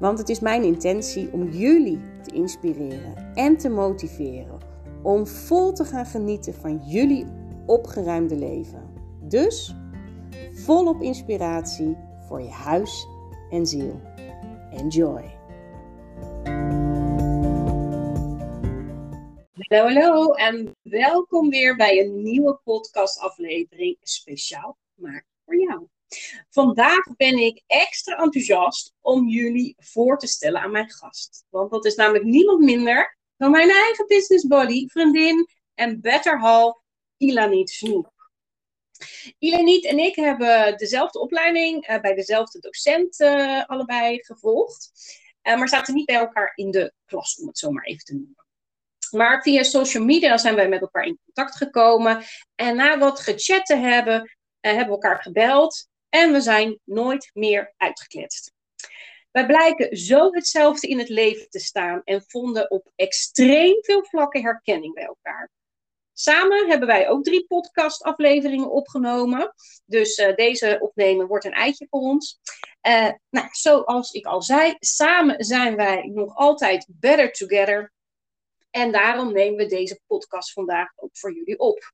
Want het is mijn intentie om jullie te inspireren en te motiveren om vol te gaan genieten van jullie opgeruimde leven. Dus volop inspiratie voor je huis en ziel. Enjoy! Hallo, hallo en welkom weer bij een nieuwe podcastaflevering speciaal gemaakt voor jou. Vandaag ben ik extra enthousiast om jullie voor te stellen aan mijn gast. Want dat is namelijk niemand minder dan mijn eigen business buddy, vriendin en better half, Ilaniet Snoep. Ilaniet en ik hebben dezelfde opleiding uh, bij dezelfde docent uh, allebei gevolgd. Uh, maar zaten niet bij elkaar in de klas, om het zo maar even te noemen. Maar via social media zijn wij met elkaar in contact gekomen. En na wat gechat te hebben, hebben we elkaar gebeld. En we zijn nooit meer uitgekletst. Wij blijken zo hetzelfde in het leven te staan en vonden op extreem veel vlakken herkenning bij elkaar. Samen hebben wij ook drie podcastafleveringen opgenomen. Dus uh, deze opnemen wordt een eitje voor ons. Uh, nou, zoals ik al zei, samen zijn wij nog altijd better together. En daarom nemen we deze podcast vandaag ook voor jullie op.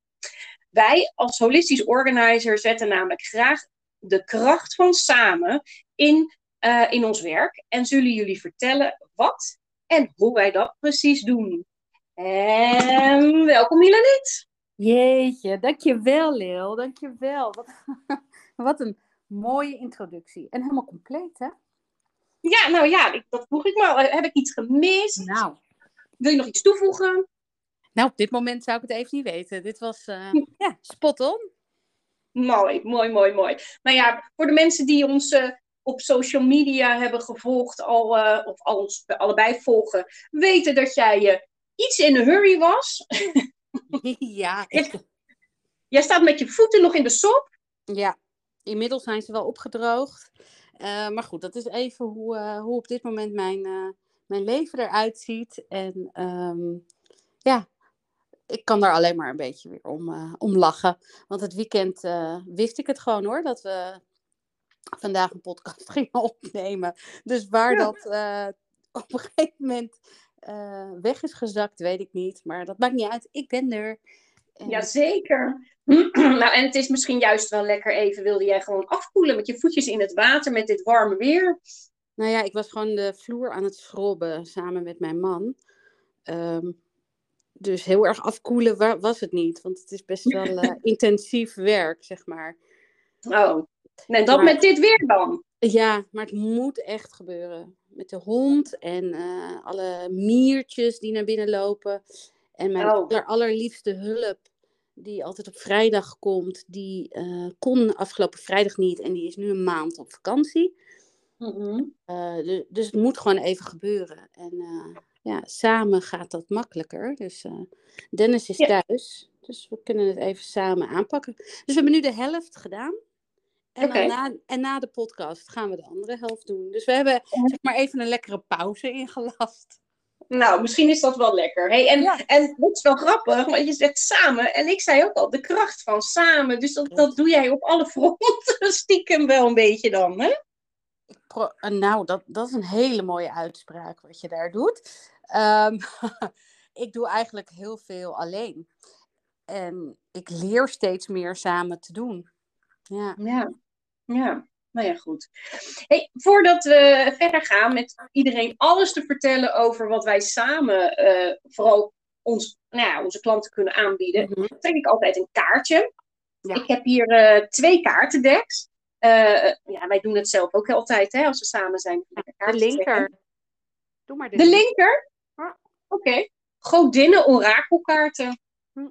Wij als holistisch organizer zetten namelijk graag de kracht van samen in, uh, in ons werk. En zullen jullie vertellen wat en hoe wij dat precies doen. En welkom Milanit. Jeetje, dankjewel Leel, dankjewel. Wat, wat een mooie introductie. En helemaal compleet hè? Ja, nou ja, dat vroeg ik me Heb ik iets gemist? Nou. Wil je nog iets toevoegen? Nou, op dit moment zou ik het even niet weten. Dit was uh, ja, spot on. Mooi, mooi, mooi, mooi. Nou ja, voor de mensen die ons uh, op social media hebben gevolgd, al, uh, of al ons allebei volgen, weten dat jij uh, iets in een hurry was. ja. Jij staat met je voeten nog in de sop. Ja, inmiddels zijn ze wel opgedroogd. maar goed, dat is even hoe, hoe op dit moment mijn, mijn leven eruit ziet. En um, ja, ik kan daar alleen maar een beetje weer om, uh, om lachen. Want het weekend uh, wist ik het gewoon hoor, dat we vandaag een podcast gingen opnemen. Dus waar ja. dat uh, op een gegeven moment weg is gezakt, weet ik niet. Maar dat maakt niet uit, ik ben er. En... Jazeker. nou, en het is misschien juist wel lekker even, wilde jij gewoon afkoelen met je voetjes in het water met dit warme weer? Nou ja, ik was gewoon de vloer aan het schrobben samen met mijn man. Um, dus heel erg afkoelen was het niet, want het is best wel uh, intensief werk, zeg maar. Oh, nee, dat maar, met dit weer dan? Ja, maar het moet echt gebeuren. Met de hond en uh, alle miertjes die naar binnen lopen. En mijn oh. aller, allerliefste hulp, die altijd op vrijdag komt, die uh, kon afgelopen vrijdag niet en die is nu een maand op vakantie. Mm -hmm. dus, dus, het moet gewoon even gebeuren. En ja, samen gaat dat makkelijker. Dus uh, Dennis is ja. thuis. Dus we kunnen het even samen aanpakken. Dus we hebben nu de helft gedaan. En, okay. na, en na de podcast gaan we de andere helft doen. Dus we hebben zeg maar even een lekkere pauze ingelast. Nou, misschien is dat wel lekker. Hey, en, ja. en dat is wel grappig, want je zegt samen. En ik zei ook al, de kracht van samen. Dus dat, dat doe jij op alle fronten stiekem wel een beetje dan, hè? Nou, dat, dat is een hele mooie uitspraak wat je daar doet. Um, ik doe eigenlijk heel veel alleen. En ik leer steeds meer samen te doen. Ja. Ja, ja. nou ja, goed. Hey, voordat we verder gaan met iedereen alles te vertellen over wat wij samen, uh, vooral ons, nou ja, onze klanten kunnen aanbieden, mm -hmm. trek ik altijd een kaartje. Ja. Ik heb hier uh, twee kaartendeks. Uh, ja, wij doen het zelf ook altijd, hè, als we samen zijn. De linker. Doe maar de, de linker. Oké. Okay. Godinnen orakelkaarten. Hm.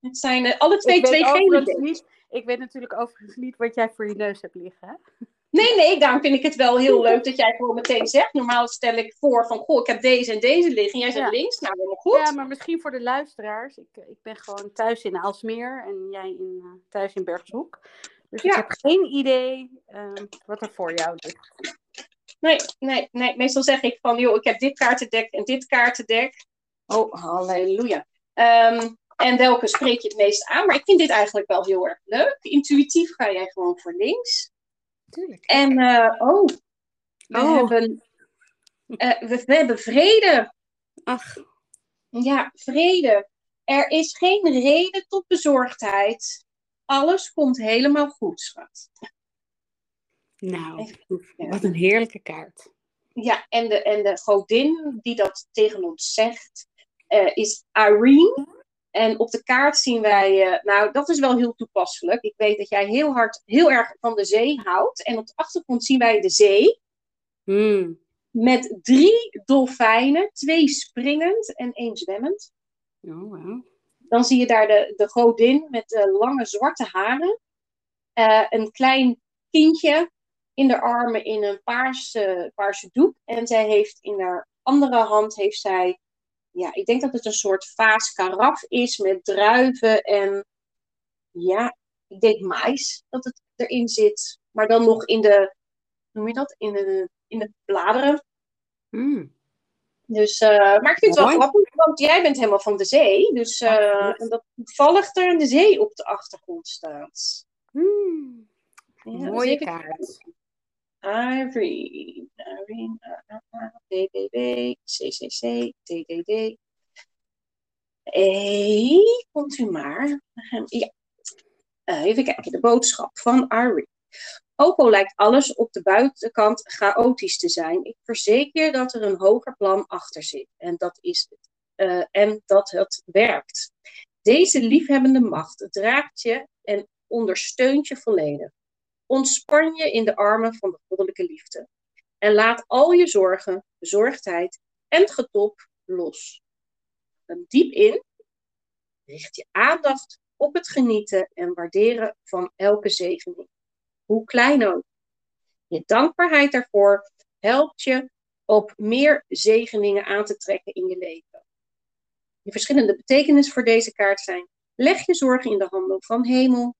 Het zijn uh, alle twee twee gele Ik weet natuurlijk overigens niet wat jij voor je neus hebt liggen. Hè? Nee, nee, daarom vind ik het wel heel leuk dat jij gewoon meteen zegt. Normaal stel ik voor van, goh, ik heb deze en deze liggen. Jij zegt links, nou helemaal goed. Ja, maar misschien voor de luisteraars. Ik, ik ben gewoon thuis in Aalsmeer en jij in, thuis in Bergshoek. Dus ik heb geen idee uh, wat er voor jou ligt. Nee, nee, nee. Meestal zeg ik van, joh, ik heb dit kaartendek en dit kaartendek. Oh, halleluja. Um, en welke spreek je het meest aan? Maar ik vind dit eigenlijk wel heel erg leuk. Intuïtief ga jij gewoon voor links. Tuurlijk. En, uh, oh, we, oh. Hebben, uh, we, we, hebben vrede. Ach. Ja, vrede. Er is geen reden tot bezorgdheid. Alles komt helemaal goed, schat. Nou, wat een heerlijke kaart. Ja, en de, en de godin die dat tegen ons zegt, uh, is Irene. En op de kaart zien wij, uh, nou dat is wel heel toepasselijk. Ik weet dat jij heel hard, heel erg van de zee houdt. En op de achtergrond zien wij de zee. Hmm. Met drie dolfijnen, twee springend en één zwemmend. Oh, wow. Dan zie je daar de, de godin met de lange zwarte haren. Uh, een klein kindje in de armen in een paarse, paarse doek. En zij heeft in haar andere hand heeft zij ja, ik denk dat het een soort vaas karaf is met druiven en ja, ik denk mais dat het erin zit. Maar dan nog in de, noem je dat, in de, in de bladeren. Mm. Dus, uh, maar ik vind het wel grappig, want jij bent helemaal van de zee. Dus uh, en dat toevallig er de zee op de achtergrond staat. Mm. Ja, Mooie kaart. Irene, Irene, DDD, CCC, DDD. Hey, komt u maar. Ja. Uh, even kijken, de boodschap van Irene. Ook al lijkt alles op de buitenkant chaotisch te zijn, ik verzeker dat er een hoger plan achter zit. En dat is het. Uh, en dat het werkt. Deze liefhebbende macht draagt je en ondersteunt je volledig. Ontspan je in de armen van de goddelijke liefde. En laat al je zorgen, bezorgdheid en getop los. Adem diep in. Richt je aandacht op het genieten en waarderen van elke zegening. Hoe klein ook. Je dankbaarheid daarvoor helpt je op meer zegeningen aan te trekken in je leven. De verschillende betekenis voor deze kaart zijn: leg je zorgen in de handen van hemel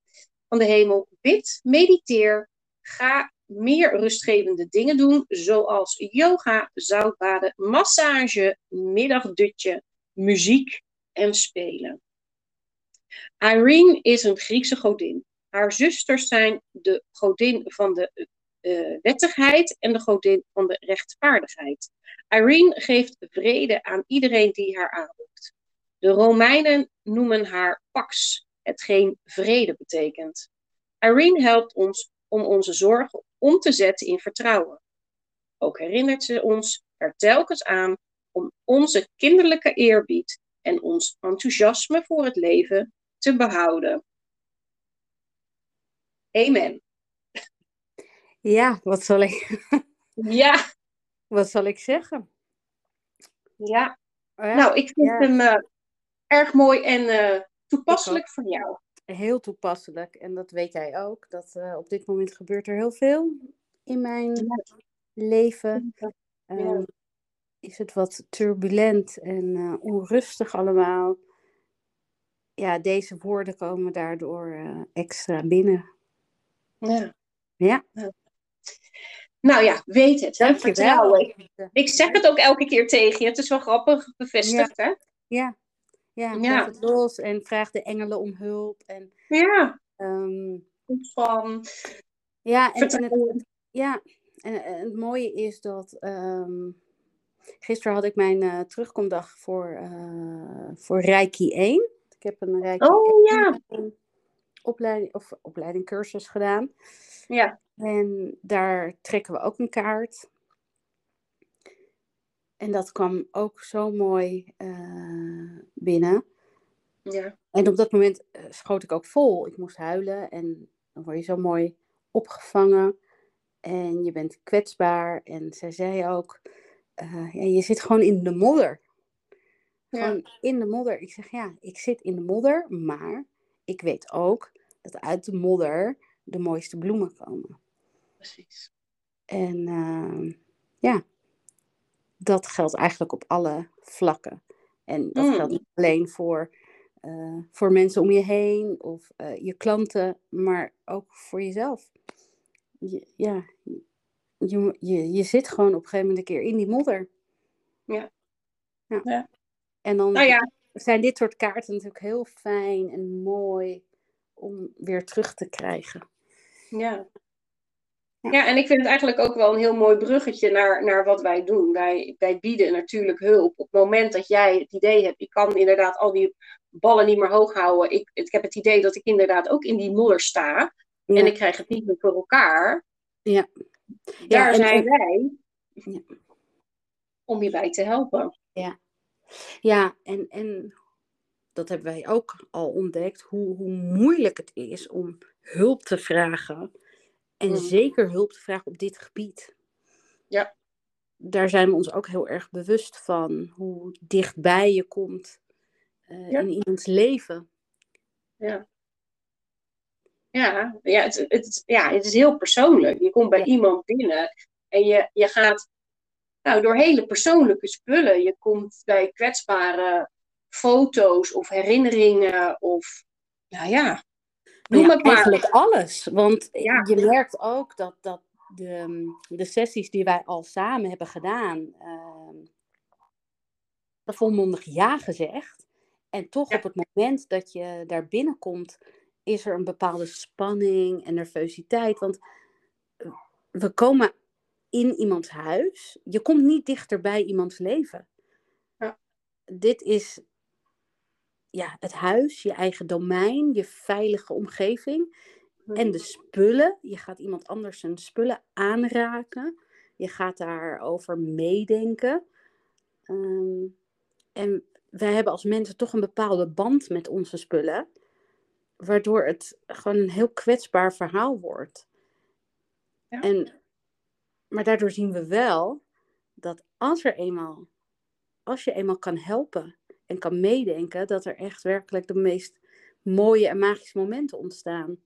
van de hemel. Bid, mediteer, ga meer rustgevende dingen doen, zoals yoga, zoutbaden, massage, middagdutje, muziek en spelen. Irene is een Griekse godin. Haar zusters zijn de godin van de uh, wettigheid en de godin van de rechtvaardigheid. Irene geeft vrede aan iedereen die haar aanroept. De Romeinen noemen haar Pax, hetgeen vrede betekent. Irene helpt ons om onze zorgen om te zetten in vertrouwen. Ook herinnert ze ons er telkens aan om onze kinderlijke eerbied en ons enthousiasme voor het leven te behouden. Amen. Ja, wat zal ik. ja. Wat zal ik zeggen? Ja. Oh ja nou, ik vind ja. hem uh, erg mooi en uh, toepasselijk voor jou. Heel toepasselijk. En dat weet jij ook. Dat uh, op dit moment gebeurt er heel veel in mijn ja. leven. Um, is het wat turbulent en onrustig allemaal. Ja, deze woorden komen daardoor extra binnen. Ja. Ja. Nou ja, weet het. Hè? Vertrouwen. Ik zeg het ook elke keer tegen je. Het is wel grappig bevestigd, ja. hè? Ja. Ja, ja. het los en vraag de engelen om hulp. En, ja. Um, van. Ja, en, en het, ja, en, en, het mooie is dat. Um, gisteren had ik mijn uh, terugkomdag voor, uh, voor Reiki 1. Ik heb een Reiki oh, ja. opleiding, of opleiding cursus gedaan. Ja. En daar trekken we ook een kaart. En dat kwam ook zo mooi uh, binnen. Ja. En op dat moment uh, schoot ik ook vol. Ik moest huilen en dan word je zo mooi opgevangen. En je bent kwetsbaar. En zij zei ook, uh, ja, je zit gewoon in de modder. Gewoon ja. in de modder. Ik zeg, ja, ik zit in de modder, maar ik weet ook dat uit de modder de mooiste bloemen komen. precies. En uh, ja, dat geldt eigenlijk op alle vlakken. En dat Mm. geldt niet alleen voor, uh, voor mensen om je heen of uh, je klanten, maar ook voor jezelf. Je, ja, je, je, je zit gewoon op een gegeven moment een keer in die modder. Ja. ja. ja. En dan nou ja. zijn dit soort kaarten natuurlijk heel fijn en mooi om weer terug te krijgen. Ja. Ja, en ik vind het eigenlijk ook wel een heel mooi bruggetje naar, naar wat wij doen. Wij, wij bieden natuurlijk hulp. Op het moment dat jij het idee hebt, ik kan inderdaad al die ballen niet meer hoog houden. Ik, ik heb het idee dat ik inderdaad ook in die modder sta. Ja. En ik krijg het niet meer voor elkaar. Ja. Daar ja, zijn en, wij ja. om je bij te helpen. Ja, ja en, en dat hebben wij ook al ontdekt, hoe, hoe moeilijk het is om hulp te vragen. En Mm. zeker hulp te vragen op dit gebied. Ja. Daar zijn we ons ook heel erg bewust van. Hoe dichtbij je komt uh, Ja. in iemands leven. Ja. Ja, ja, het, het, ja, het is heel persoonlijk. Je komt bij Ja. iemand binnen en je, je gaat nou, door hele persoonlijke spullen. Je komt bij kwetsbare foto's of herinneringen of, nou ja, noem ja, het maar. Eigenlijk alles. Want Ja. je merkt ook dat, dat de, de sessies die wij al samen hebben gedaan, uh, volmondig ja gezegd. En toch Ja. op het moment dat je daar binnenkomt, is er een bepaalde spanning en nervositeit. Want we komen in iemands huis. Je komt niet dichter bij iemands leven. Ja. Dit is ja, het huis, je eigen domein, je veilige omgeving. En de spullen. Je gaat iemand anders zijn spullen aanraken. Je gaat daarover meedenken. Um, en wij hebben als mensen toch een bepaalde band met onze spullen. Waardoor het gewoon een heel kwetsbaar verhaal wordt. Ja. En, maar daardoor zien we wel dat als er eenmaal, als je eenmaal kan helpen en kan meedenken, dat er echt werkelijk de meest mooie en magische momenten ontstaan.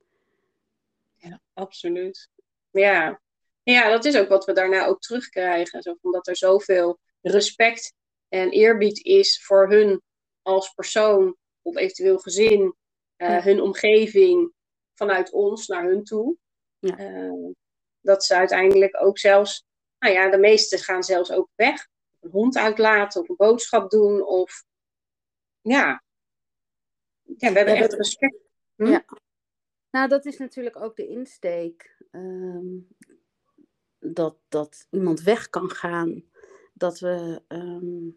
Ja, absoluut. Ja. ja, dat is ook wat we daarna ook terugkrijgen. Zo, omdat er zoveel respect en eerbied is voor hun als persoon of eventueel gezin, uh, Ja. hun omgeving vanuit ons naar hun toe. Ja. Uh, dat ze uiteindelijk ook zelfs, nou ja, de meesten gaan zelfs ook weg. Een hond uitlaten of een boodschap doen of ja. Ja, we hebben echt dat- respect. Hm? Ja. Nou, dat is natuurlijk ook de insteek. ehm, dat, dat iemand weg kan gaan. Dat we ehm,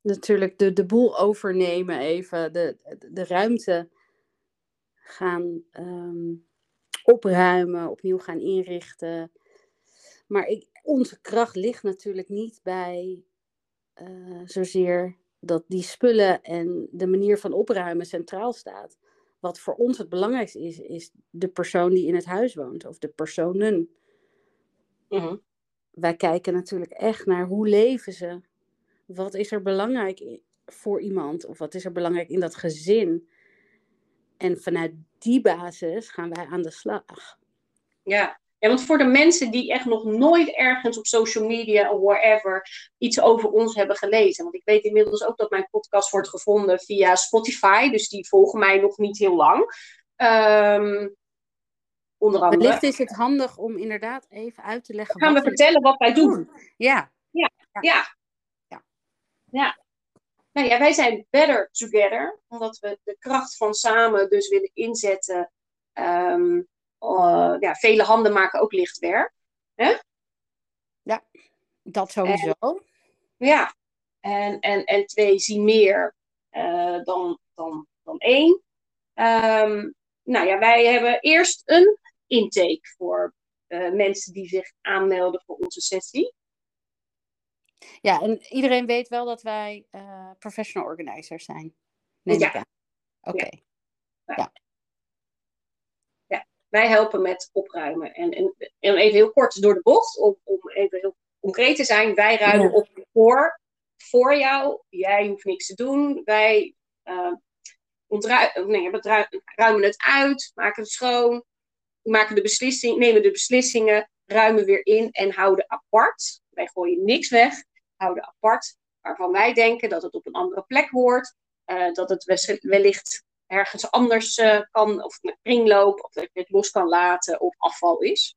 natuurlijk de, de boel overnemen, even de, de ruimte gaan ehm, opruimen, opnieuw gaan inrichten. Maar ik, onze kracht ligt natuurlijk niet bij eh, zozeer dat die spullen en de manier van opruimen centraal staat. Wat voor ons het belangrijkste is, is de persoon die in het huis woont of de personen. Mhm. Wij kijken natuurlijk echt naar hoe leven ze. Wat is er belangrijk voor iemand of wat is er belangrijk in dat gezin? En vanuit die basis gaan wij aan de slag. Ja. Ja, want voor de mensen die echt nog nooit ergens op social media of wherever iets over ons hebben gelezen. Want ik weet inmiddels ook dat mijn podcast wordt gevonden via Spotify. Dus die volgen mij nog niet heel lang. Ehm, onder andere. Wellicht is het handig om inderdaad even uit te leggen. gaan we vertellen wat wij doen. Ja, Ja. Ja. Ja. Nou ja, wij zijn better together. Omdat we de kracht van samen dus willen inzetten. Ehm, eh, ja, vele handen maken ook licht werk. dat sowieso. Ja, en, en, en twee zien meer eh, dan, dan, dan één. Ehm, nou ja, wij hebben eerst een intake voor eh, mensen die zich aanmelden voor onze sessie. Ja, en iedereen weet wel dat wij professional organizers zijn. Neem Ja. Oké. Wij helpen met opruimen. En, en, en even heel kort door de bocht, om, om even heel concreet te zijn. Wij ruimen Ja. op voor, voor jou. Jij hoeft niks te doen. Wij eh, ontrui- nee, we ruimen het uit, maken het schoon. maken de beslissing, nemen de beslissingen, ruimen weer in en houden apart. Wij gooien niks weg, houden apart. Waarvan wij denken dat het op een andere plek hoort. Uh, dat het wellicht ergens anders uh, kan, of met kringloop, of dat je het los kan laten, of afval is.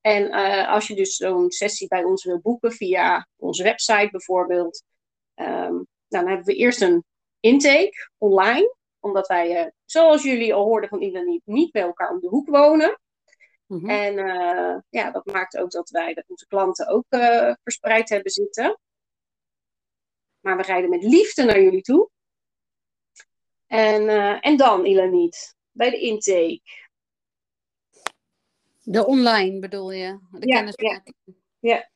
En uh, als je dus zo'n sessie bij ons wil boeken via onze website bijvoorbeeld, um, dan hebben we eerst een intake online omdat wij, uh, zoals jullie al hoorden van Ila, niet, niet bij elkaar om de hoek wonen. Mm -hmm. En ja, dat maakt ook dat wij dat onze klanten ook verspreid hebben zitten. Maar we rijden met liefde naar jullie toe. En, en dan, Ilaniet, bij de intake. De online bedoel je? De ja, ja. ja.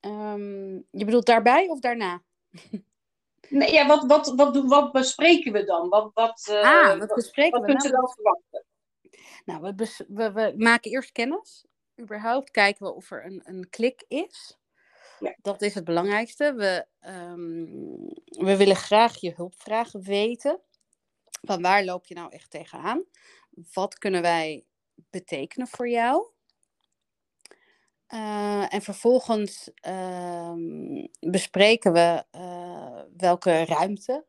Um, je bedoelt daarbij of daarna? Nee, ja, wat, wat, wat, doen, wat bespreken we dan? Wat, wat, uh, ah, wat bespreken wat, we? Wat kunt u dan verwachten? Nou, we, we, we, maken eerst kennis. Überhaupt kijken we of er een, een klik is. Dat is het belangrijkste. We, um, we willen graag je hulpvragen weten. Van waar loop je nou echt tegenaan? Wat kunnen wij betekenen voor jou? Uh, en vervolgens uh, bespreken we uh, welke ruimte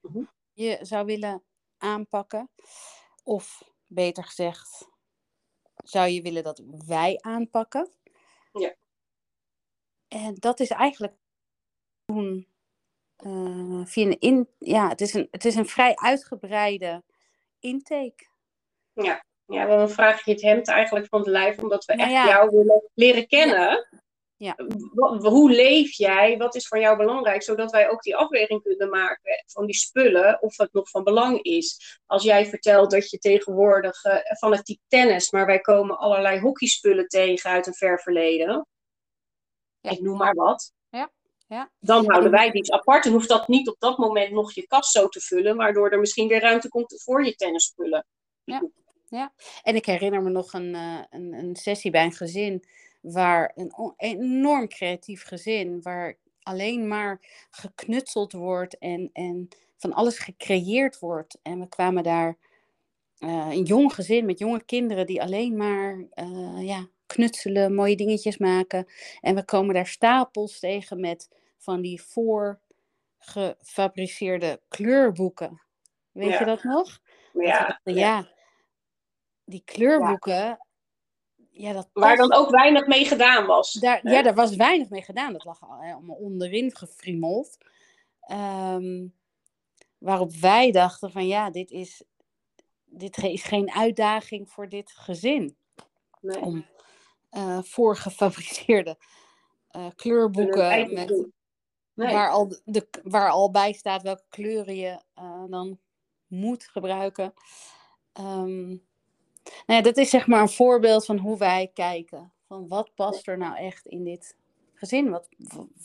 -huh. je zou willen aanpakken. Of beter gezegd, zou je willen dat wij aanpakken? Ja. En dat is eigenlijk doen uh, via een in, ja, het is een, het is een vrij uitgebreide intake. Ja. Ja, dan vraag je het hemd eigenlijk van het lijf, omdat we nou echt ja. jou willen leren kennen. Ja. Hoe leef jij? Wat is voor jou belangrijk? Zodat wij ook die afweging kunnen maken van die spullen, of het nog van belang is. Als jij vertelt dat je tegenwoordig uh, fanatiek tennis, maar wij komen allerlei hockeyspullen tegen uit een ver verleden. Ja. Ik noem maar wat. Ja. Ja. Dan houden wij die apart en hoeft dat niet op dat moment nog je kast zo te vullen, waardoor er misschien weer ruimte komt voor je tennisspullen. Ja. Ja, en ik herinner me nog een, uh, een, een, sessie bij een gezin waar een enorm creatief gezin, waar alleen maar geknutseld wordt en, en van alles gecreëerd wordt. En we kwamen daar uh, een jong gezin met jonge kinderen die alleen maar uh, ja, knutselen, mooie dingetjes maken. En we komen daar stapels tegen met van die voorgefabriceerde kleurboeken. Weet ja. je dat nog? Ja. Dat, ja die kleurboeken, ja, ja dat Waar dan ook weinig mee gedaan was. Daar, ja, daar was weinig mee gedaan. Dat lag allemaal onderin gefriemeld. Um, waarop wij dachten van ja, dit is, dit is geen uitdaging voor dit gezin. Nee. Om voorgefabriceerde uh, kleurboeken met, nee. waar, al de, waar al bij staat welke kleuren je uh, dan moet gebruiken. Um, nou ja, dat is zeg maar een voorbeeld van hoe wij kijken. Van wat past er nou echt in dit gezin? Wat,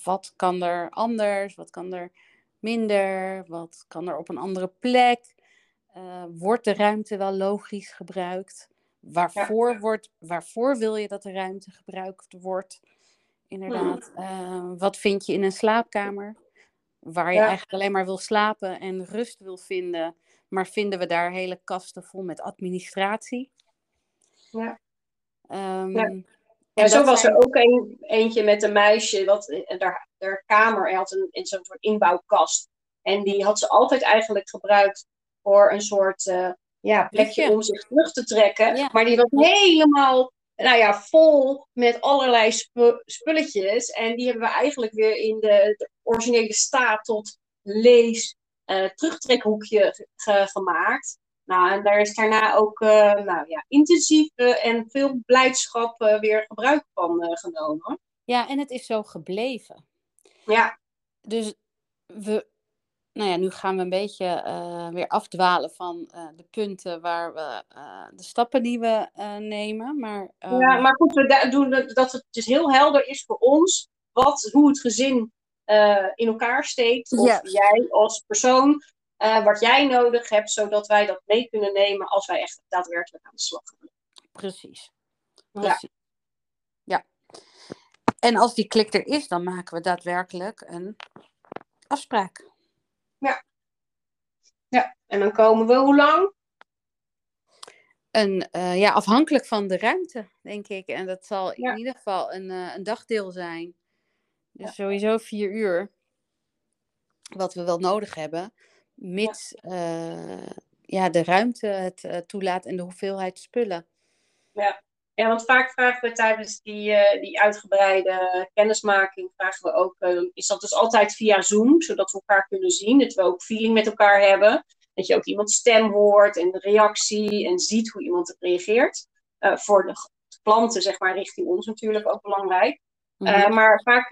wat kan er anders? Wat kan er minder? Wat kan er op een andere plek? Uh, wordt de ruimte wel logisch gebruikt? Waarvoor, ja. wordt, waarvoor wil je dat de ruimte gebruikt wordt? Inderdaad. Uh, wat vind je in een slaapkamer? Waar je ja. eigenlijk alleen maar wil slapen en rust wil vinden. Maar vinden we daar hele kasten vol met administratie? Ja. Um, ja. ja zo was zijn... er ook een, eentje met een meisje, wat haar, haar kamer had een, in zo'n soort inbouwkast. En die had ze altijd eigenlijk gebruikt voor een soort uh, ja, plekje om zich terug te trekken. Ja. Maar die was helemaal nou ja, vol met allerlei sp spulletjes. En die hebben we eigenlijk weer in de, de originele staat tot lees uh, terugtrekhoekje ge gemaakt. Nou, en daar is daarna ook uh, nou, ja, intensief uh, en veel blijdschap weer gebruik van genomen. Ja, en het is zo gebleven. Ja. Dus we, nou ja, nu gaan we een beetje weer afdwalen van de punten waar we, de stappen die we nemen. Maar, Ja, maar goed, we doen dat het dus heel helder is voor ons wat, hoe het gezin in elkaar steekt. Of yes. jij als persoon wat jij nodig hebt, zodat wij dat mee kunnen nemen als wij echt daadwerkelijk aan de slag gaan. Precies. Precies. Ja. ja. En als die klik er is, dan maken we daadwerkelijk een afspraak. Ja. Ja, en dan komen we hoe lang? een, uh, ja, afhankelijk van de ruimte, denk ik. En dat zal in ieder geval een, uh, een dagdeel zijn. Dus sowieso vier uur. Wat we wel nodig hebben. Mits ja. Uh, ja de ruimte het toelaat en de hoeveelheid spullen. Ja. Ja, want vaak vragen we tijdens die, die uitgebreide kennismaking... vragen we ook, is dat dus altijd via Zoom... zodat we elkaar kunnen zien, dat we ook feeling met elkaar hebben... Dat je ook iemands stem hoort en de reactie en ziet hoe iemand reageert. Uh, voor de klanten, zeg maar, richting ons natuurlijk ook belangrijk. Uh, maar vaak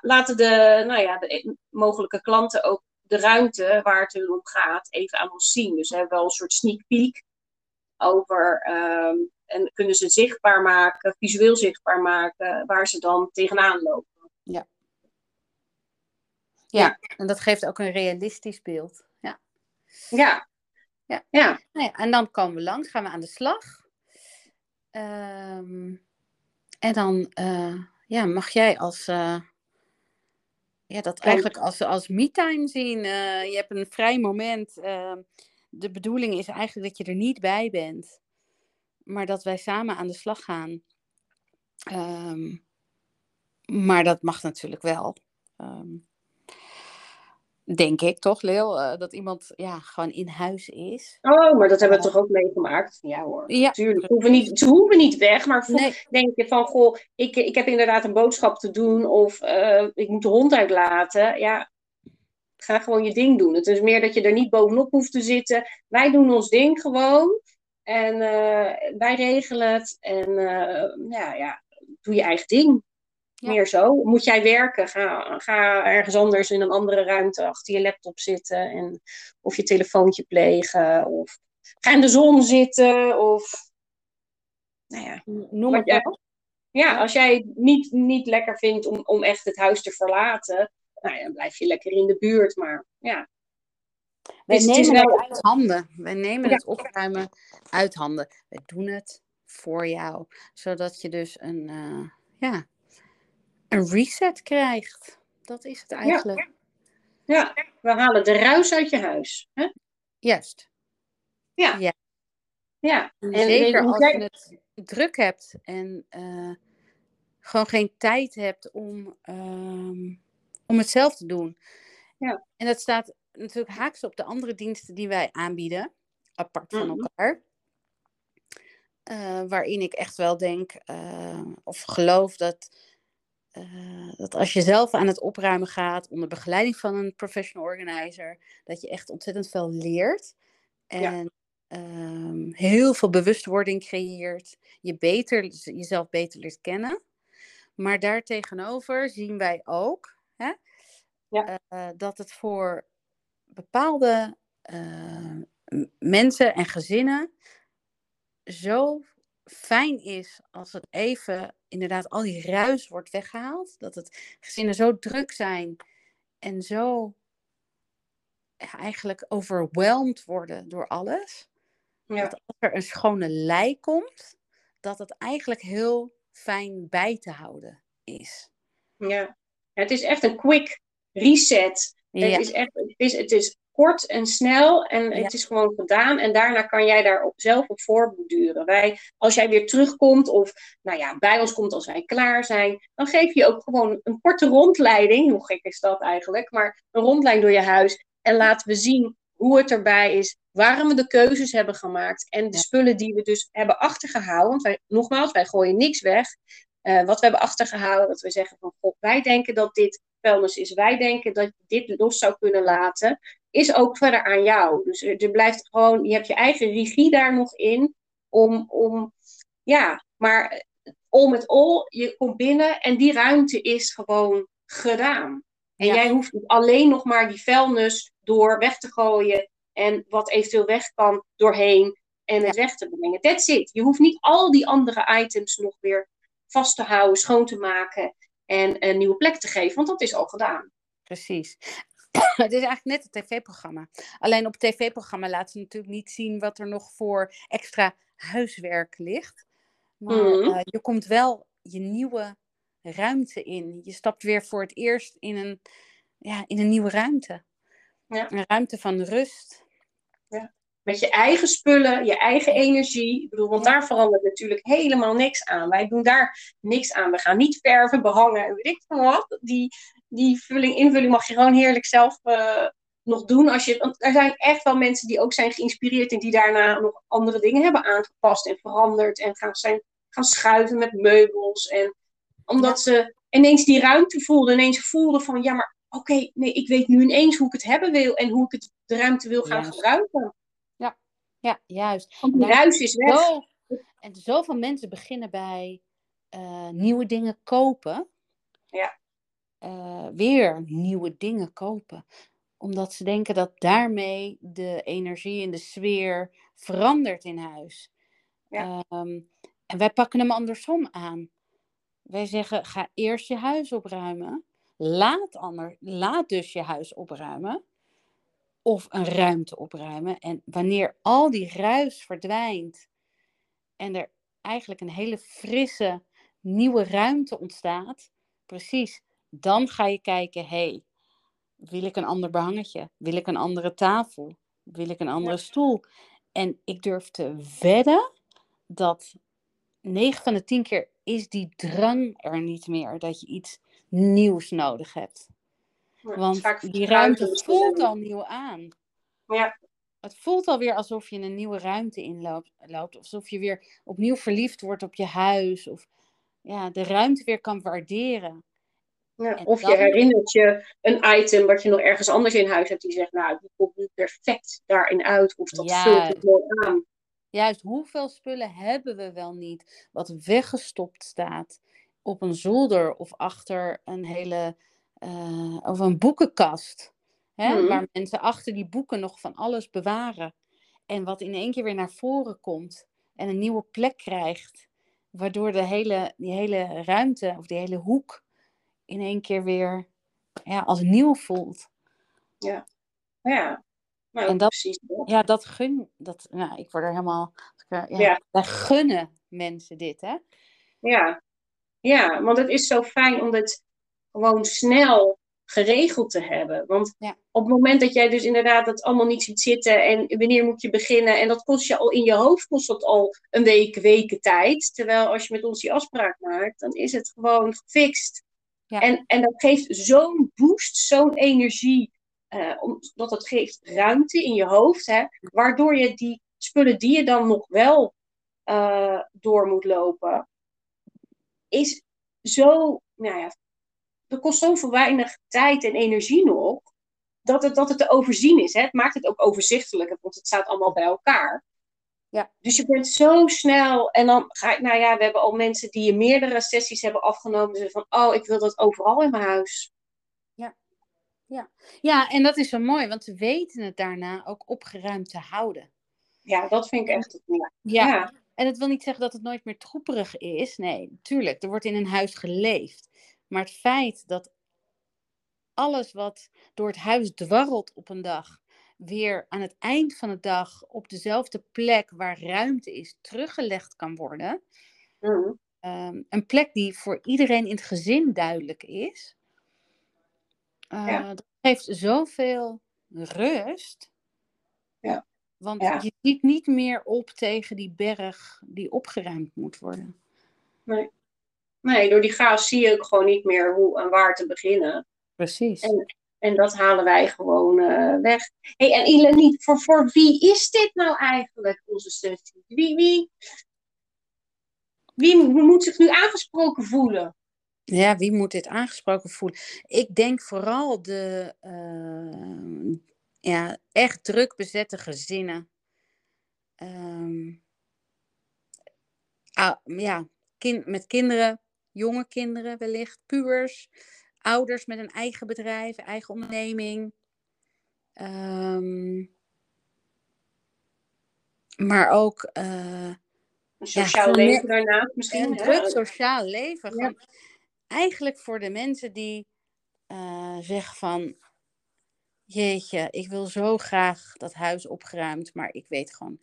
laten de, nou ja, de mogelijke klanten ook de ruimte waar het hun om gaat even aan ons zien. Dus we hebben wel een soort sneak peek over. Um, en kunnen ze zichtbaar maken, visueel zichtbaar maken, waar ze dan tegenaan lopen. Ja. Ja, en dat geeft ook een realistisch beeld. Ja. Ja. ja. Nou ja. En dan komen we langs, gaan we aan de slag. Um, en dan uh, ja, mag jij als, uh, ja, dat eigenlijk als, als me-time zien. Uh, je hebt een vrij moment. Ehm, de bedoeling is eigenlijk dat je er niet bij bent. Maar dat wij samen aan de slag gaan. Um, maar dat mag natuurlijk wel. Um, Denk ik toch, Leel? Uh, dat iemand ja, gewoon in huis is. Oh, maar dat hebben we toch ook meegemaakt? Ja hoor, ja, tuurlijk. Ze hoeven, niet, ze hoeven niet weg, maar nee. denk je van, goh, ik, ik heb inderdaad een boodschap te doen of uh, ik moet de hond uitlaten. Ja, ga gewoon je ding doen. Het is meer dat je er niet bovenop hoeft te zitten. Wij doen ons ding gewoon en uh, wij regelen het en ja, ja, doe je eigen ding. Meer zo. Moet jij werken? Ga, ga ergens anders in een andere ruimte achter je laptop zitten. En, of je telefoontje plegen. Of ga in de zon zitten. Of nou ja. Noem het ja, ja, als jij het niet, niet lekker vindt om, om echt het huis te verlaten. Nou ja, dan blijf je lekker in de buurt. Maar ja, wij dus nemen het, uit handen. Wij nemen het opruimen uit handen. We doen het voor jou. Zodat je dus een, uh, ja, een reset krijgt. Dat is het eigenlijk. Ja, ja. we halen de ruis uit je huis. Hè? Juist. Ja. ja. ja. En, zeker als je het druk hebt en uh, gewoon geen tijd hebt om, um, om het zelf te doen. Ja. En dat staat natuurlijk haaks op de andere diensten die wij aanbieden, apart van -hmm. elkaar. Uh, waarin ik echt wel denk uh, of geloof dat uh, dat als je zelf aan het opruimen gaat onder begeleiding van een professional organizer, dat je echt ontzettend veel leert. En ja. um, heel veel bewustwording creëert. Je beter, jezelf beter leert kennen. Maar daartegenover zien wij ook hè, ja. dat het voor bepaalde uh, mensen en gezinnen zo fijn is als het even inderdaad al die ruis wordt weggehaald. Dat het gezinnen zo druk zijn en zo ja, eigenlijk overweldigd worden door alles. Ja. Dat als er een schone lei komt, dat het eigenlijk heel fijn bij te houden is. Ja, het is echt een quick reset. Ja. Het, is echt, het, is, het is kort en snel en het is gewoon gedaan. En daarna kan jij daar op, zelf op voorborduren. Wij, als jij weer terugkomt of nou ja, bij ons komt als wij klaar zijn, dan geef je ook gewoon een korte rondleiding. Hoe gek is dat eigenlijk? Maar een rondleiding door je huis. En laten we zien hoe het erbij is, waarom we de keuzes hebben gemaakt en de spullen die we dus hebben achtergehouden. Want wij, nogmaals, wij gooien niks weg. Uh, wat we hebben achtergehouden, dat we zeggen van God, wij denken dat dit vuilnis is. Wij denken dat je dit los zou kunnen laten is ook verder aan jou. Dus er, blijft gewoon, je hebt je eigen regie daar nog in. Om, om ja, maar om het all, je komt binnen en die ruimte is gewoon gedaan. En jij hoeft alleen nog maar die vuilnis door weg te gooien en wat eventueel weg kan doorheen en het weg te brengen. That's it. Je hoeft niet al die andere items nog weer vast te houden, schoon te maken en een nieuwe plek te geven, want dat is al gedaan. Precies. het is eigenlijk net een tv-programma. Alleen op het tv-programma laten ze natuurlijk niet zien wat er nog voor extra huiswerk ligt. Maar mm. uh, je komt wel je nieuwe ruimte in. Je stapt weer voor het eerst in een, ja, in een nieuwe ruimte. Ja. Een ruimte van rust. Ja. Met je eigen spullen, je eigen energie. Ik bedoel, want daar verandert natuurlijk helemaal niks aan. Wij doen daar niks aan. We gaan niet verven, behangen en weet ik van wat. Die, die vulling, invulling mag je gewoon heerlijk zelf uh, nog doen. Als je, want er zijn echt wel mensen die ook zijn geïnspireerd en die daarna nog andere dingen hebben aangepast en veranderd en gaan, zijn, gaan schuiven met meubels. En omdat ze ineens die ruimte voelden, ineens voelden van ja, maar oké, nee, ik weet nu ineens hoe ik het hebben wil en hoe ik het, de ruimte wil gaan gebruiken. Ja, juist. Want die ruis is weg. Zo, en zoveel mensen beginnen bij uh, nieuwe dingen kopen. Ja. Uh, weer nieuwe dingen kopen omdat ze denken dat daarmee de energie en de sfeer verandert in huis. Ja. Ehm, en wij pakken hem andersom aan. Wij zeggen, ga eerst je huis opruimen. Laat, ander, laat dus je huis opruimen. Of een ruimte opruimen. En wanneer al die ruis verdwijnt en er eigenlijk een hele frisse, nieuwe ruimte ontstaat, precies, dan ga je kijken, hé, hey, wil ik een ander behangetje? Wil ik een andere tafel? Wil ik een andere stoel? En ik durf te wedden dat 9 van de 10 keer is die drang er niet meer dat je iets nieuws nodig hebt. Want die ruimte voelt al nieuw aan. Ja. Het voelt alweer alsof je een nieuwe ruimte inloopt. Loopt, alsof je weer opnieuw verliefd wordt op je huis. Of ja, de ruimte weer kan waarderen. Ja, of je herinnert je een item wat je nog ergens anders in huis hebt. Die zegt, nou, die komt nu perfect daarin uit. Of dat vult het mooi aan. Juist, hoeveel spullen hebben we wel niet wat weggestopt staat op een zolder of achter een hele uh, of een boekenkast. Hè, hmm. Waar mensen achter die boeken nog van alles bewaren. En wat in één keer weer naar voren komt en een nieuwe plek krijgt. Waardoor de hele, die hele ruimte of die hele hoek in één keer weer ja, als nieuw voelt. Ja, ja. Nou, en dat, precies. Ja, dat gun, dat, nou, ik word er helemaal, ja, ja. Wij gunnen mensen dit, hè? Ja. ja, want het is zo fijn om het gewoon snel geregeld te hebben. Want op het moment dat jij dus inderdaad dat allemaal niet ziet zitten en wanneer moet je beginnen en dat kost je al in je hoofd kost dat al een week, weken tijd. Terwijl als je met ons die afspraak maakt, dan is het gewoon gefixt. Ja. En, en dat geeft zo'n boost, zo'n energie, uh, omdat het geeft ruimte in je hoofd, hè, waardoor je die spullen die je dan nog wel uh, door moet lopen, is zo, nou ja, dat kost zoveel weinig tijd en energie nog, dat het, dat het te overzien is. Hè. Het maakt het ook overzichtelijk, want het staat allemaal bij elkaar. Ja. Dus je bent zo snel. En dan ga ik, nou ja, we hebben al mensen die meerdere sessies hebben afgenomen. Dus van, oh, ik wil dat overal in mijn huis. Ja. Ja. ja, en dat is zo mooi, want ze weten het daarna ook opgeruimd te houden. Ja, dat vind ik echt. Ja. ja. ja. En het wil niet zeggen dat het nooit meer troeperig is. Nee, tuurlijk, er wordt in een huis geleefd. Maar het feit dat alles wat door het huis dwarrelt op een dag, weer aan het eind van de dag op dezelfde plek waar ruimte is teruggelegd kan worden. Mm. Um, een plek die voor iedereen in het gezin duidelijk is. Uh, Dat geeft zoveel rust. Ja. Want je ziet niet meer op tegen die berg die opgeruimd moet worden. Nee. Nee, door die chaos zie je ook gewoon niet meer hoe en waar te beginnen. Precies. En, en dat halen wij gewoon uh, weg. hey, en Ilani, voor, voor wie is dit nou eigenlijk, onze sessie? Wie, wie, wie moet zich nu aangesproken voelen? Ja, wie moet dit aangesproken voelen? Ik denk vooral de uh, ja, echt druk bezette gezinnen. Um, ah, ja, kind, met kinderen, jonge kinderen wellicht, pubers ouders met een eigen bedrijf, eigen onderneming. Um, maar ook. Uh, een sociaal ja, leven daarnaast misschien. Een druk sociaal leven. Ja. eigenlijk voor de mensen die uh, zeggen van. Jeetje, ik wil zo graag dat huis opgeruimd, maar ik weet gewoon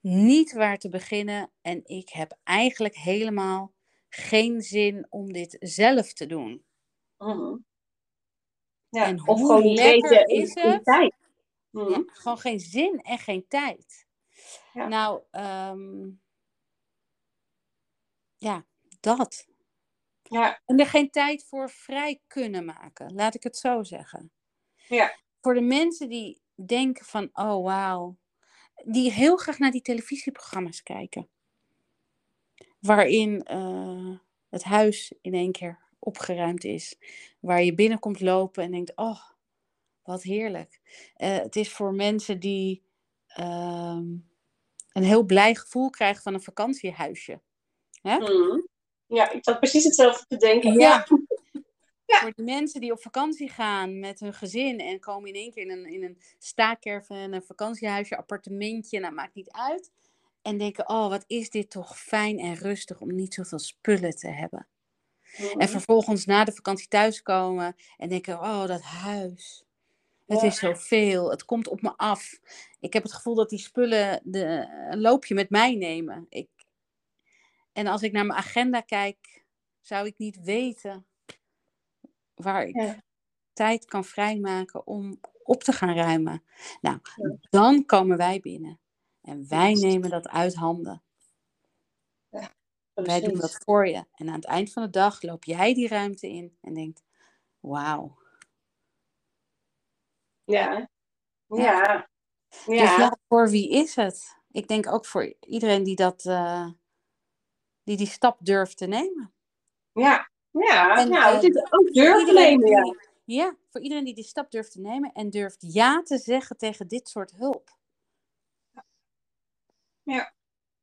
niet waar te beginnen. En ik heb eigenlijk helemaal geen zin om dit zelf te doen. Mm. Ja, en of gewoon lekker is het? tijd. Ja, gewoon geen zin en geen tijd. Ja. Nou, ehm, ja, dat. Ja. En er geen tijd voor vrij kunnen maken, laat ik het zo zeggen. Ja. Voor de mensen die denken van, oh wauw, die heel graag naar die televisieprogramma's kijken. Waarin uh, het huis in één keer opgeruimd is. Waar je binnenkomt lopen en denkt, oh, wat heerlijk. Uh, het is voor mensen die uh, een heel blij gevoel krijgen van een vakantiehuisje. Hè? Mm. Ja, ik zat precies hetzelfde te denken. Ja. ja. Voor de mensen die op vakantie gaan met hun gezin en komen in één keer in een, in een staakerven, een vakantiehuisje, appartementje, nou maakt niet uit. En denken, oh wat is dit toch fijn en rustig om niet zoveel spullen te hebben. En mhm. vervolgens na de vakantie thuiskomen en denken, oh dat huis. Het is zoveel, het komt op me af. Ik heb het gevoel dat die spullen de, een loopje met mij nemen. Ik, en als ik naar mijn agenda kijk, zou ik niet weten waar ik tijd kan vrijmaken om op te gaan ruimen. Nou, dan komen wij binnen. En wij nemen dat uit handen. Ja, wij doen dat voor je. En aan het eind van de dag loop jij die ruimte in en denkt: wauw. Ja. Ja. ja. Dus ja, voor wie is het? Ik denk ook voor iedereen die dat, uh, die, die stap durft te nemen. Ja, ja, en, ja het is ook durft te nemen. Ja. ja, voor iedereen die die stap durft te nemen en durft ja te zeggen tegen dit soort hulp. Ja.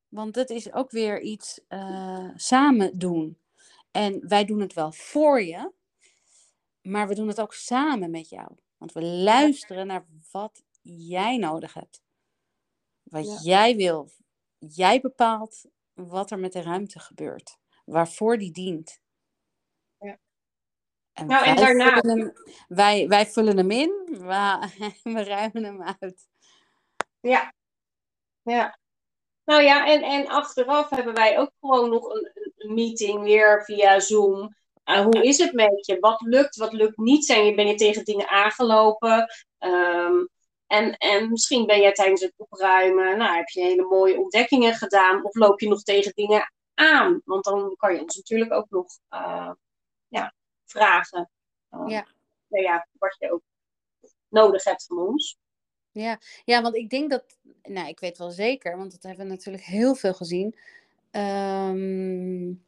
Want dat is ook weer iets uh, samen doen. En wij doen het wel voor je, maar we doen het ook samen met jou. Want we luisteren naar wat jij nodig hebt. Wat jij wil. Jij bepaalt wat er met de ruimte gebeurt. Waarvoor die dient. Ja. En, nou, en wij, daarna... vullen hem, wij, wij vullen hem in, we, we ruimen hem uit. Ja. Ja. Nou ja, en, en achteraf hebben wij ook gewoon nog een, een meeting weer via Zoom. Uh, hoe is het met je? Wat lukt, wat lukt niet? Zijn je, ben je tegen dingen aangelopen? Um, en, en misschien ben jij tijdens het opruimen, nou, heb je hele mooie ontdekkingen gedaan. Of loop je nog tegen dingen aan? Want dan kan je ons natuurlijk ook nog uh, ja, vragen. Uh, ja. Nou ja, wat je ook nodig hebt van ons. Ja, ja, want ik denk dat, nou, ik weet wel zeker, want dat hebben we natuurlijk heel veel gezien. Um,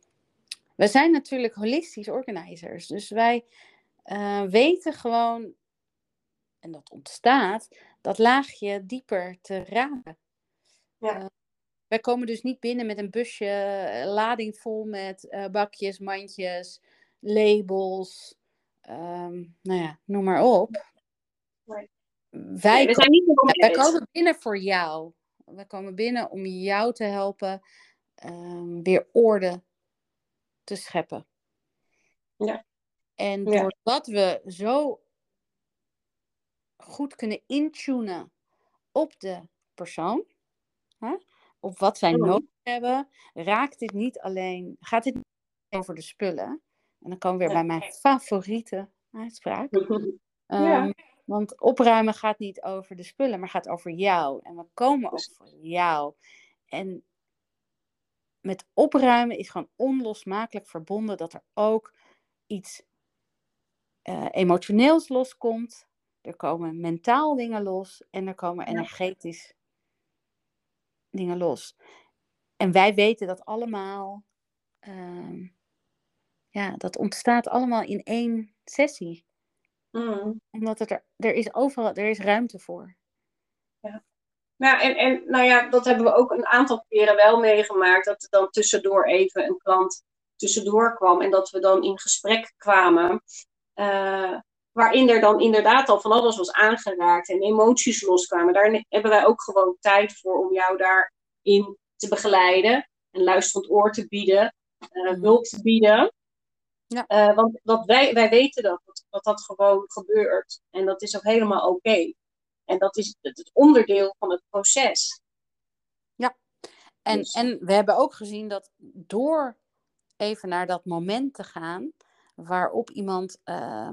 we zijn natuurlijk holistisch organizers, dus wij uh, weten gewoon, en dat ontstaat, dat laagje dieper te raken. Ja. Uh, wij komen dus niet binnen met een busje, lading vol met uh, bakjes, mandjes, labels, um, nou ja, noem maar op. Nee. Wij, we komen, niet wij komen binnen voor jou. We komen binnen om jou te helpen um, weer orde te scheppen. Ja. En doordat we zo goed kunnen intunen op de persoon, hè, op wat zij nodig hebben, raakt dit niet alleen, gaat dit niet over de spullen. En dan komen we weer bij mijn favoriete uitspraak. ja. Want opruimen gaat niet over de spullen, maar gaat over jou. En we komen ook voor jou. En met opruimen is gewoon onlosmakelijk verbonden dat er ook iets uh, emotioneels loskomt. Er komen mentaal dingen los en er komen energetisch dingen los. En wij weten dat allemaal. Uh, ja, dat ontstaat allemaal in één sessie. Mm. Omdat het er, er is overal, er is ruimte voor. Ja. Nou, en, en nou ja, dat hebben we ook een aantal keren wel meegemaakt. Dat er dan tussendoor even een klant tussendoor kwam. En dat we dan in gesprek kwamen. Uh, waarin er dan inderdaad al van alles was aangeraakt. En emoties loskwamen. Daar hebben wij ook gewoon tijd voor om jou daarin te begeleiden. Een luisterend oor te bieden. Uh, hulp te bieden. Ja. Uh, want dat wij, wij weten dat, dat, dat gewoon gebeurt. En dat is ook helemaal oké. En dat is het onderdeel van het proces. Ja, en, dus- en we hebben ook gezien dat door even naar dat moment te gaan waarop iemand uh,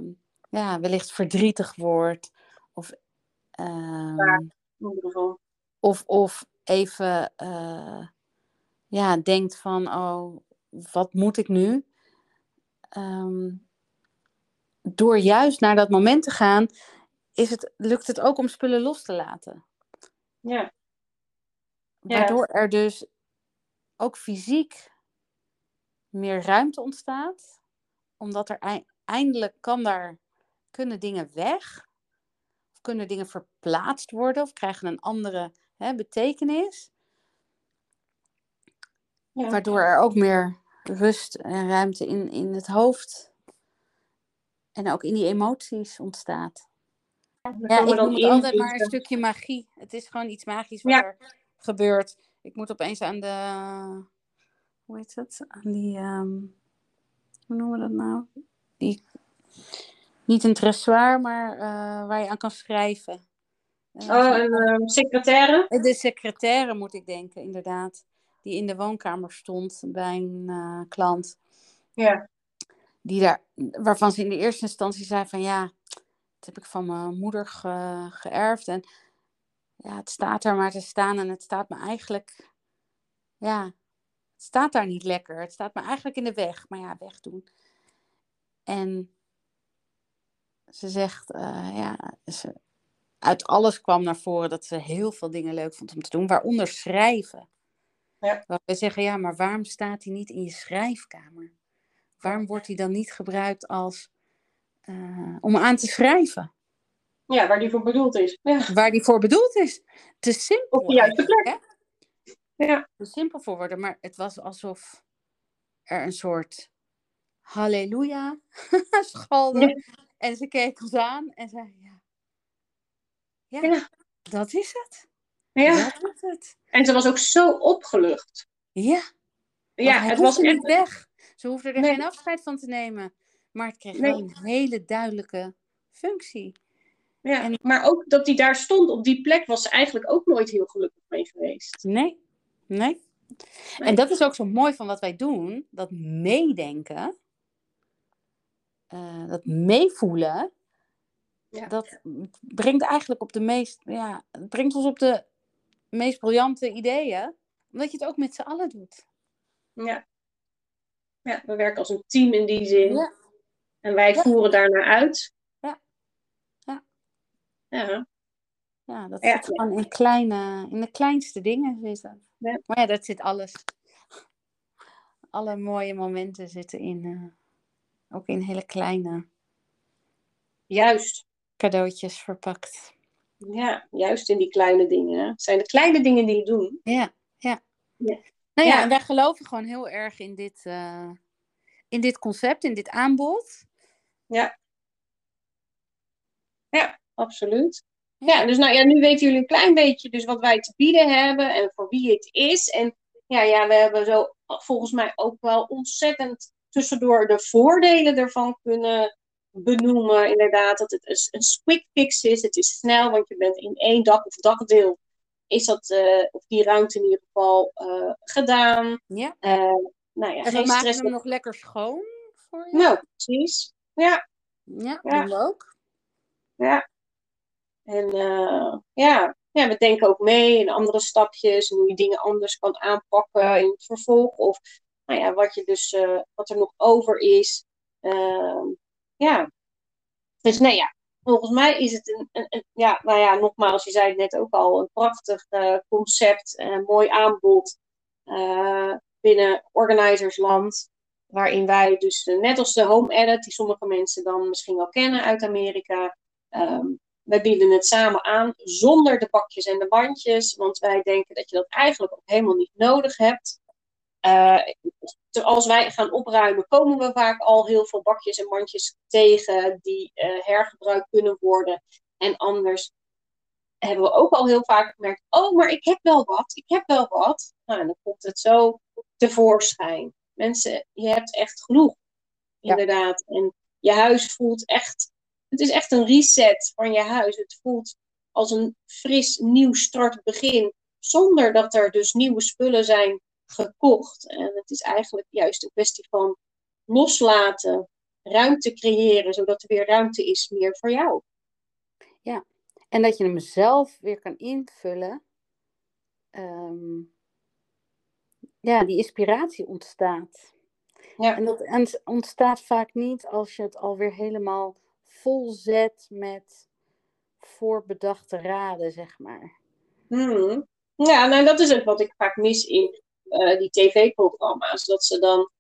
ja, wellicht verdrietig wordt of Um, of, of even uh, ja, denkt van, oh, wat moet ik nu? Um, door juist naar dat moment te gaan, is het, lukt het ook om spullen los te laten. Ja. Waardoor er dus ook fysiek meer ruimte ontstaat. Omdat er eindelijk kan daar, kunnen dingen weg. Of kunnen dingen verplaatst worden of krijgen een andere hè, betekenis. Ja. Waardoor er ook meer rust en ruimte in, in het hoofd en ook in die emoties ontstaat. Ja, ik noem het altijd maar een stukje magie. Het is gewoon iets magisch wat er gebeurt. Ik moet opeens aan de, hoe heet het? Aan die, um, hoe noemen we dat nou? Die, niet een dressoir, maar uh, waar je aan kan schrijven. Uh, oh, een uh, secretaire? De secretaire moet ik denken, inderdaad. Die in de woonkamer stond bij een uh, klant. Ja. Die daar, waarvan ze in de eerste instantie zei van ja, dat heb ik van mijn moeder ge, geërfd. En ja, het staat er maar te staan en het staat me eigenlijk, ja, het staat daar niet lekker. Het staat me eigenlijk in de weg. Maar ja, wegdoen. En ze zegt, uh, ja, ze, uit alles kwam naar voren dat ze heel veel dingen leuk vond om te doen, waaronder schrijven. Ja. We zeggen, ja, maar waarom staat hij niet in je schrijfkamer? Waarom wordt hij dan niet gebruikt als uh, om aan te schrijven? Ja, waar die voor bedoeld is. Ja. Waar die voor bedoeld is. Te simpel. Op de juiste plek. Hè? Ja. Te simpel voor worden, maar het was alsof er een soort halleluja schalde. En ze keek ons aan en zei, ja. Ja, ja. dat is het. Ja. Dat is het. En ze was ook zo opgelucht. Ja. Ja, het was niet weg. Ze hoefde er geen afscheid van te nemen. Maar het kreeg wel een hele duidelijke functie. Ja, en... maar ook dat hij daar stond op die plek was ze eigenlijk ook nooit heel gelukkig mee geweest. Nee, nee. En dat is ook zo mooi van wat wij doen, dat meedenken, uh, dat meevoelen, ja. dat brengt eigenlijk op de meest, ja, het brengt ons op de meest briljante ideeën, omdat je het ook met z'n allen doet. Ja. Ja, we werken als een team in die zin. Ja. En wij voeren daarnaar uit. Ja. Ja. Ja. Ja, dat zit gewoon in, kleine, in de kleinste dingen zitten. Ja. Maar ja, dat zit alles. Alle mooie momenten zitten in, uh, ook in hele kleine. Juist. Cadeautjes verpakt. Ja, juist in die kleine dingen. Het zijn de kleine dingen die je doet. Ja, ja. ja. Nou ja, en wij geloven gewoon heel erg in dit, uh, in dit concept, in dit aanbod. Ja. Ja, absoluut. Ja, dus nou ja, nu weten jullie een klein beetje dus wat wij te bieden hebben en voor wie het is. En ja, ja, we hebben zo volgens mij ook wel ontzettend tussendoor de voordelen ervan kunnen benoemen. Inderdaad, dat het een quick fix is. Het is snel, want je bent in één dak of dakdeel. Is dat, uh, of die ruimte in ieder geval, uh, gedaan. Ja. Uh, nou ja, en we maken hem nog lekker schoon voor je. Nou, precies. Ja. Ja, ja. doen we ook. Ja. En ja. ja, we denken ook mee in andere stapjes. En hoe je dingen anders kan aanpakken in het vervolg. Of nou ja, wat, je dus, wat er nog over is. Ehm, ja. Dus nee, ja, volgens mij is het een, een, ja, nou ja, nogmaals, je zei het net ook al, een prachtig uh, concept, een mooi aanbod uh, binnen organizersland. Waarin wij dus, net als de home edit, die sommige mensen dan misschien wel kennen uit Amerika, um, wij bieden het samen aan zonder de bakjes en de bandjes. Want wij denken dat je dat eigenlijk ook helemaal niet nodig hebt. Als wij gaan opruimen, komen we vaak al heel veel bakjes en mandjes tegen die uh, hergebruikt kunnen worden. En anders hebben we ook al heel vaak gemerkt: oh, maar ik heb wel wat, ik heb wel wat. Nou, dan komt het zo tevoorschijn. Mensen, je hebt echt genoeg, inderdaad. En je huis voelt echt, het is echt een reset van je huis. Het voelt als een fris, nieuw startbegin, zonder dat er dus nieuwe spullen zijn gekocht. En het is eigenlijk juist een kwestie van loslaten, ruimte creëren, zodat er weer ruimte is meer voor jou. Ja, En dat je hem zelf weer kan invullen. Ehm, ja, die inspiratie ontstaat. Ja. En dat ontstaat vaak niet als je het alweer helemaal vol zet met voorbedachte raden, zeg maar. Hmm. Ja, nou, dat is ook wat ik vaak mis in uh, die tv-programma's. Dat ze dan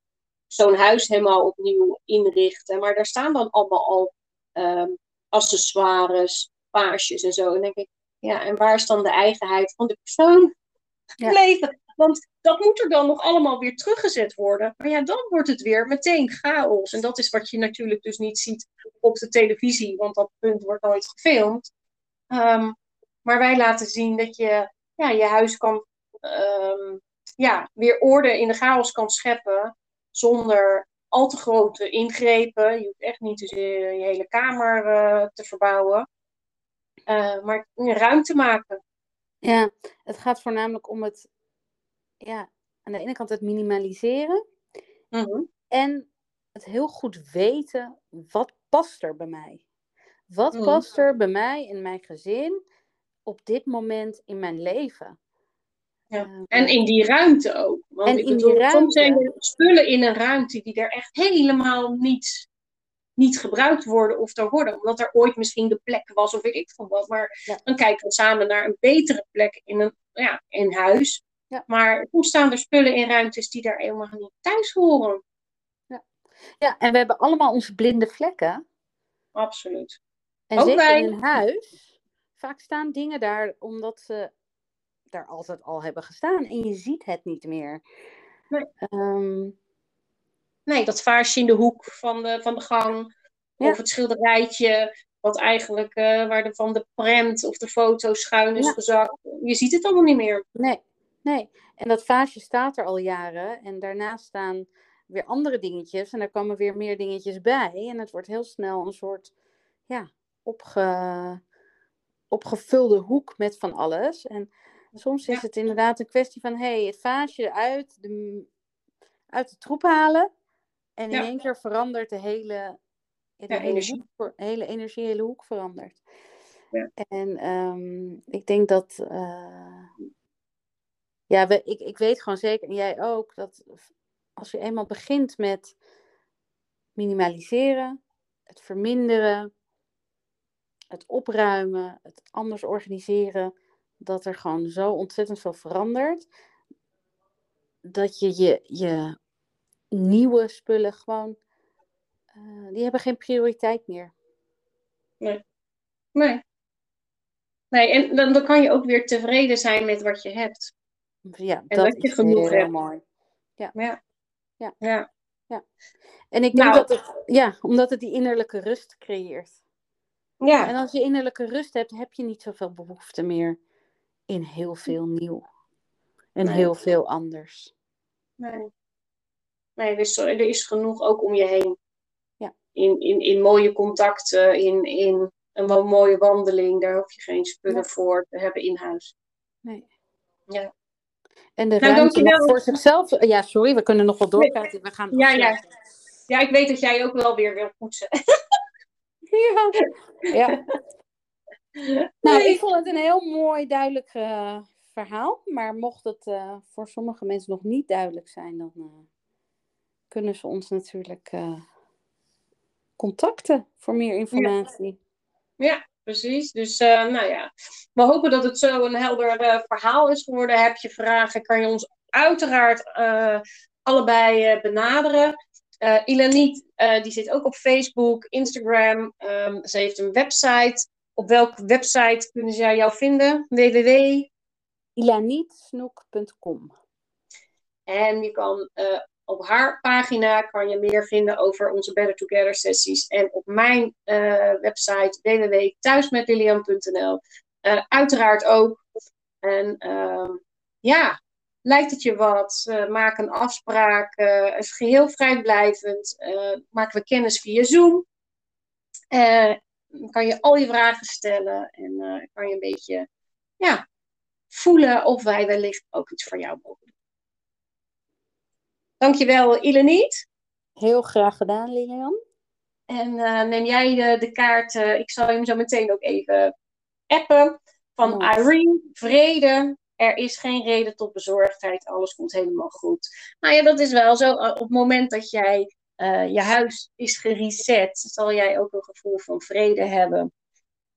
zo'n huis helemaal opnieuw inrichten. Maar daar staan dan allemaal al um, accessoires, paasjes en zo. En denk ik, ja, en waar is dan de eigenheid van de persoon gebleven? Want dat moet er dan nog allemaal weer teruggezet worden. Maar ja, dan wordt het weer meteen chaos. En dat is wat je natuurlijk dus niet ziet op de televisie, want dat punt wordt nooit gefilmd. Ehm, maar wij laten zien dat je ja, je huis kan, um, ja, weer orde in de chaos kan scheppen zonder al te grote ingrepen. Je hoeft echt niet je, je hele kamer uh, te verbouwen, uh, maar ruimte maken. Ja, het gaat voornamelijk om het, ja, aan de ene kant het minimaliseren mm en het heel goed weten wat past er bij mij. Wat mm past er bij mij in mijn gezin op dit moment in mijn leven? Ja. En in die ruimte ook. Want en ik bedoel, soms zijn er spullen in een ruimte die er echt helemaal niet, niet gebruikt worden of er worden. Omdat er ooit misschien de plek was of weet ik van wat. Maar dan kijken we samen naar een betere plek in een ja, in huis. Ja. Maar hoe staan er spullen in ruimtes die daar helemaal niet thuis horen? Ja. ja, en we hebben allemaal onze blinde vlekken. Absoluut. En ook zeker wij... in een huis. Vaak staan dingen daar omdat ze daar altijd al hebben gestaan en je ziet het niet meer. Nee, ehm, nee dat vaasje in de hoek van de, van de gang. Of het schilderijtje, wat eigenlijk uh, waar de, van de prent of de foto schuin is gezakt. Je ziet het allemaal niet meer. Nee, nee. En dat vaasje staat er al jaren. En daarnaast staan weer andere dingetjes. En daar komen weer meer dingetjes bij. En het wordt heel snel een soort ja, opge, opgevulde hoek met van alles. En Soms is het inderdaad een kwestie van hey, het vaasje uit de, uit de troep halen. En in één keer verandert de hele, de hele, energie. Hoek, hele energie, hele hoek verandert. En um, ik denk dat. Uh, ja, we, ik, ik weet gewoon zeker, en jij ook, dat als je eenmaal begint met minimaliseren, het verminderen, het opruimen, het anders organiseren, dat er gewoon zo ontzettend veel verandert. Dat je je, je nieuwe spullen gewoon. Uh, die hebben geen prioriteit meer. Nee. Nee. Nee, en dan, dan kan je ook weer tevreden zijn met wat je hebt. Ja, en dat, dat je genoeg heel hebt. mooi. Ja. Ja. ja. ja. ja. En ik denk nou, dat het, ja, omdat het die innerlijke rust creëert. Ja. En als je innerlijke rust hebt, heb je niet zoveel behoefte meer in heel veel nieuw. En heel veel anders. Nee. Nee, er is, er is genoeg ook om je heen. Ja. In, in, in mooie contacten, in, in een mooie wandeling. Daar hoef je geen spullen voor te hebben in huis. Nee. Ja. En de nou, ruimte voor zichzelf. Ja, sorry, we kunnen nog wel doorpraten. We gaan ja, ja. ja, ik weet dat jij ook wel weer wil poetsen. ja. ja. Nou, ik vond het een heel mooi, duidelijk uh, verhaal. Maar mocht het uh, voor sommige mensen nog niet duidelijk zijn, dan uh, kunnen ze ons natuurlijk contacten voor meer informatie. Ja, ja precies. Dus nou ja, we hopen dat het zo een helder verhaal is geworden. Heb je vragen, kan je ons uiteraard allebei benaderen. Uh, Ilaniet, die zit ook op Facebook, Instagram. Um, ze heeft een website op welke website kunnen zij jou vinden? www.ilanietsnoek.com En je kan uh, op haar pagina kan je meer vinden over onze Better Together sessies. En op mijn uh, website www.thuismetlilian.nl uh, eh, uiteraard ook. En ehm, ja, lijkt het je wat? maak een afspraak. het is geheel vrijblijvend. maken we kennis via Zoom kan je al je vragen stellen en uh, kan je een beetje ja, voelen of wij wellicht ook iets voor jou mogen doen. Dankjewel, Ileniet. Heel graag gedaan, Lilian. En uh, neem jij de, de kaart, uh, ik zal hem zo meteen ook even appen van Irene. Vrede. Er is geen reden tot bezorgdheid. Alles komt helemaal goed. Nou ja, dat is wel zo. Op het moment dat jij uh, je huis is gereset, zal jij ook een gevoel van vrede hebben.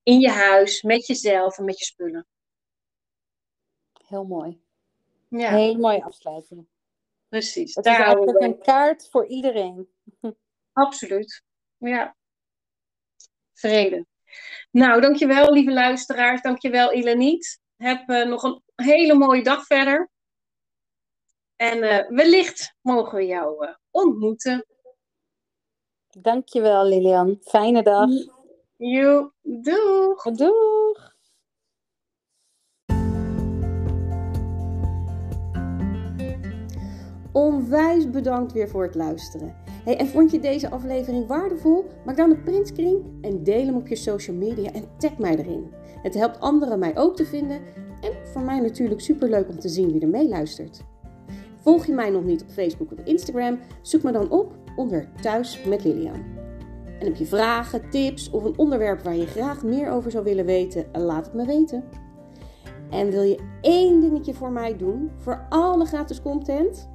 In je huis, met jezelf en met je spullen. Heel mooi. Ja. Heel mooie afsluiting. Precies. Het Daar is eigenlijk een kaart voor iedereen. Absoluut. Ja. Vrede. Nou, dankjewel lieve luisteraars. Dankjewel Ileniet. Heb uh, nog een hele mooie dag verder. En uh, wellicht mogen we jou uh, ontmoeten. Dankjewel Lilian. Fijne dag. Jo, doeg. Doeg. Onwijs bedankt weer voor het luisteren. Hey, en vond je deze aflevering waardevol? Maak dan een printscreen en deel hem op je social media en tag mij erin. Het helpt anderen mij ook te vinden en voor mij natuurlijk superleuk om te zien wie er meeluistert. Volg je mij nog niet op Facebook of Instagram? Zoek me dan op onder Thuis met Lilian. En heb je vragen, tips of een onderwerp waar je graag meer over zou willen weten? Laat het me weten. En wil je één dingetje voor mij doen, voor alle gratis content?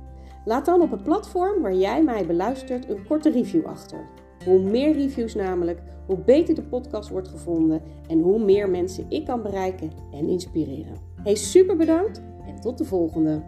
Laat dan op het platform waar jij mij beluistert een korte review achter. Hoe meer reviews namelijk, hoe beter de podcast wordt gevonden en hoe meer mensen ik kan bereiken en inspireren. Hey, super bedankt en tot de volgende!